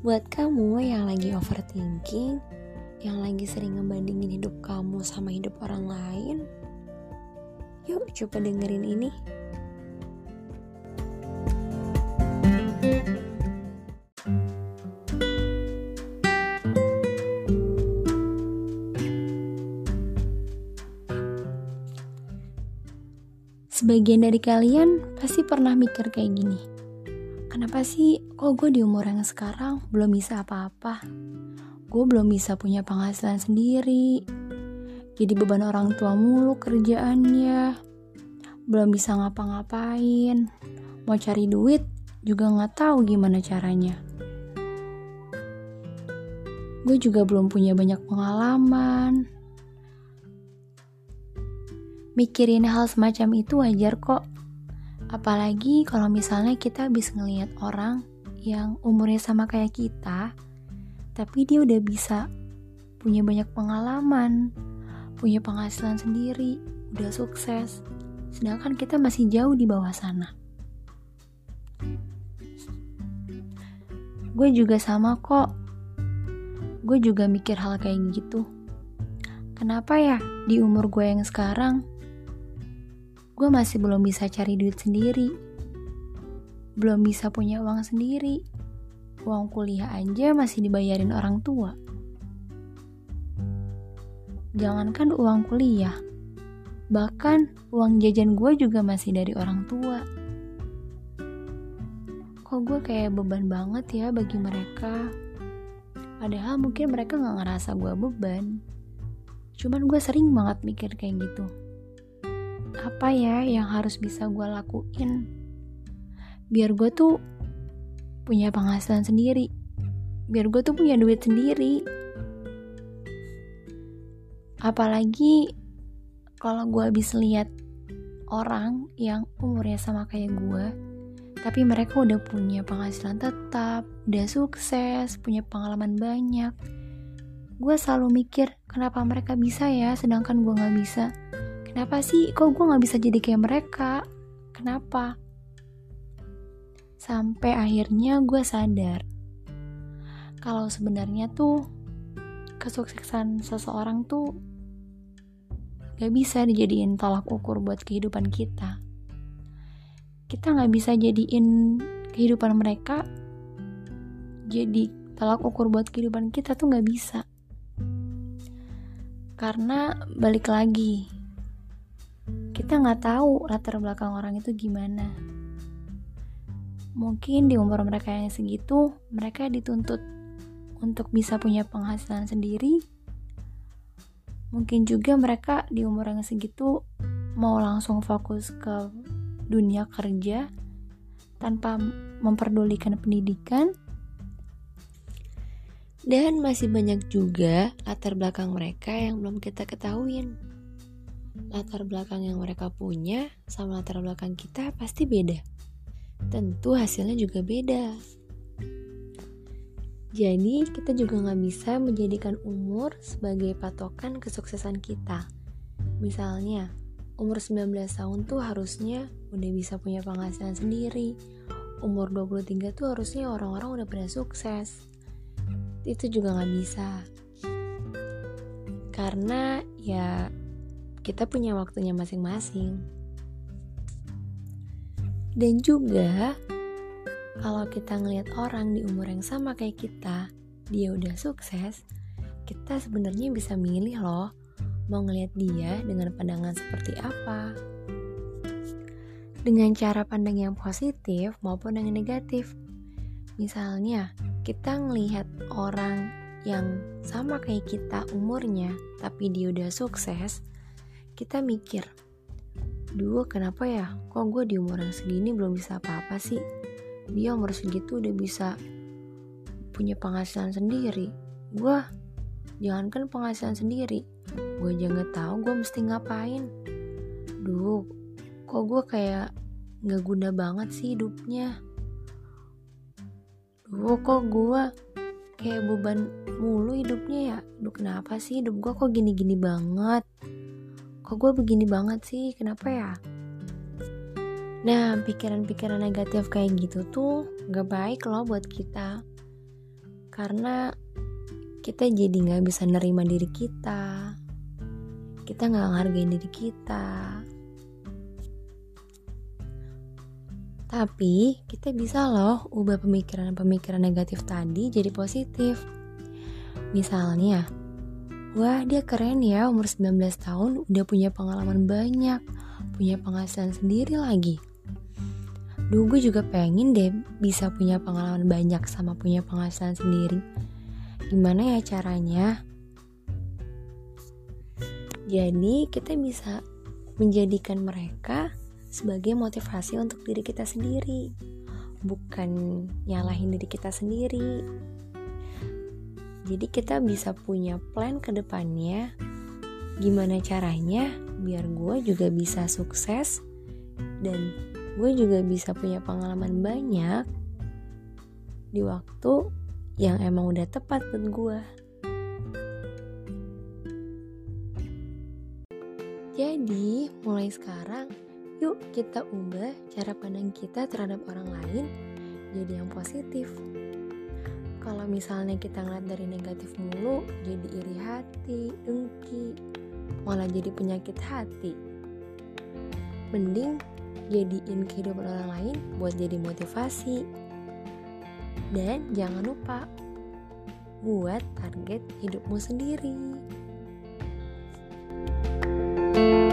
Buat kamu yang lagi overthinking, yang lagi sering ngebandingin hidup kamu sama hidup orang lain, yuk coba dengerin ini. Sebagian dari kalian pasti pernah mikir kayak gini. Kenapa sih kok gue di umur yang sekarang belum bisa apa-apa? Gue belum bisa punya penghasilan sendiri. Jadi beban orang tua mulu kerjaannya. Belum bisa ngapa-ngapain. Mau cari duit juga nggak tahu gimana caranya. Gue juga belum punya banyak pengalaman, mikirin hal semacam itu wajar kok. Apalagi kalau misalnya kita habis ngelihat orang yang umurnya sama kayak kita, tapi dia udah bisa punya banyak pengalaman, punya penghasilan sendiri, udah sukses. Sedangkan kita masih jauh di bawah sana. Gue juga sama kok. Gue juga mikir hal kayak gitu. Kenapa ya di umur gue yang sekarang gue masih belum bisa cari duit sendiri. Belum bisa punya uang sendiri. Uang kuliah aja masih dibayarin orang tua. Jangankan uang kuliah, bahkan uang jajan gue juga masih dari orang tua. Kok gue kayak beban banget ya bagi mereka. Padahal mungkin mereka gak ngerasa gue beban. Cuman gue sering banget mikir kayak gitu apa ya yang harus bisa gue lakuin? Biar gue tuh punya penghasilan sendiri. Biar gue tuh punya duit sendiri. Apalagi kalau gue habis lihat orang yang umurnya sama kayak gue tapi mereka udah punya penghasilan tetap udah sukses punya pengalaman banyak gue selalu mikir kenapa mereka bisa ya sedangkan gue gak bisa Kenapa sih kok gue gak bisa jadi kayak mereka? Kenapa? Sampai akhirnya gue sadar kalau sebenarnya tuh kesuksesan seseorang tuh gak bisa dijadiin tolak ukur buat kehidupan kita. Kita gak bisa jadiin kehidupan mereka jadi tolak ukur buat kehidupan kita tuh gak bisa. Karena balik lagi, kita nggak tahu latar belakang orang itu gimana. Mungkin di umur mereka yang segitu, mereka dituntut untuk bisa punya penghasilan sendiri. Mungkin juga mereka di umur yang segitu mau langsung fokus ke dunia kerja tanpa memperdulikan pendidikan. Dan masih banyak juga latar belakang mereka yang belum kita ketahuin latar belakang yang mereka punya sama latar belakang kita pasti beda. Tentu hasilnya juga beda. Jadi kita juga nggak bisa menjadikan umur sebagai patokan kesuksesan kita. Misalnya, umur 19 tahun tuh harusnya udah bisa punya penghasilan sendiri. Umur 23 tuh harusnya orang-orang udah pada sukses. Itu juga nggak bisa. Karena ya kita punya waktunya masing-masing. Dan juga kalau kita ngelihat orang di umur yang sama kayak kita, dia udah sukses, kita sebenarnya bisa milih loh mau ngelihat dia dengan pandangan seperti apa. Dengan cara pandang yang positif maupun yang negatif. Misalnya, kita ngelihat orang yang sama kayak kita umurnya, tapi dia udah sukses, kita mikir, Duh kenapa ya, kok gue di umur yang segini belum bisa apa-apa sih? Dia umur segitu udah bisa punya penghasilan sendiri. Gue jangankan penghasilan sendiri, gue aja nggak tahu gue mesti ngapain. Duh, kok gue kayak nggak guna banget sih hidupnya. Duh, kok gue kayak beban mulu hidupnya ya. Duh, kenapa sih hidup gue kok gini-gini banget? Kok gue begini banget sih? Kenapa ya? Nah pikiran-pikiran negatif kayak gitu tuh gak baik loh buat kita. Karena kita jadi nggak bisa nerima diri kita. Kita nggak ngehargain diri kita. Tapi kita bisa loh ubah pemikiran-pemikiran negatif tadi jadi positif. Misalnya wah dia keren ya umur 19 tahun udah punya pengalaman banyak punya penghasilan sendiri lagi. Duh gue juga pengen deh bisa punya pengalaman banyak sama punya penghasilan sendiri. Gimana ya caranya? Jadi kita bisa menjadikan mereka sebagai motivasi untuk diri kita sendiri Bukan nyalahin diri kita sendiri Jadi kita bisa punya plan ke depannya Gimana caranya biar gue juga bisa sukses dan gue juga bisa punya pengalaman banyak di waktu yang emang udah tepat buat gue. Jadi, mulai sekarang, yuk kita ubah cara pandang kita terhadap orang lain jadi yang positif. Kalau misalnya kita ngeliat dari negatif mulu, jadi iri hati, dengki, malah jadi penyakit hati. Mending jadiin kehidupan orang lain buat jadi motivasi. Dan jangan lupa buat target hidupmu sendiri. thank you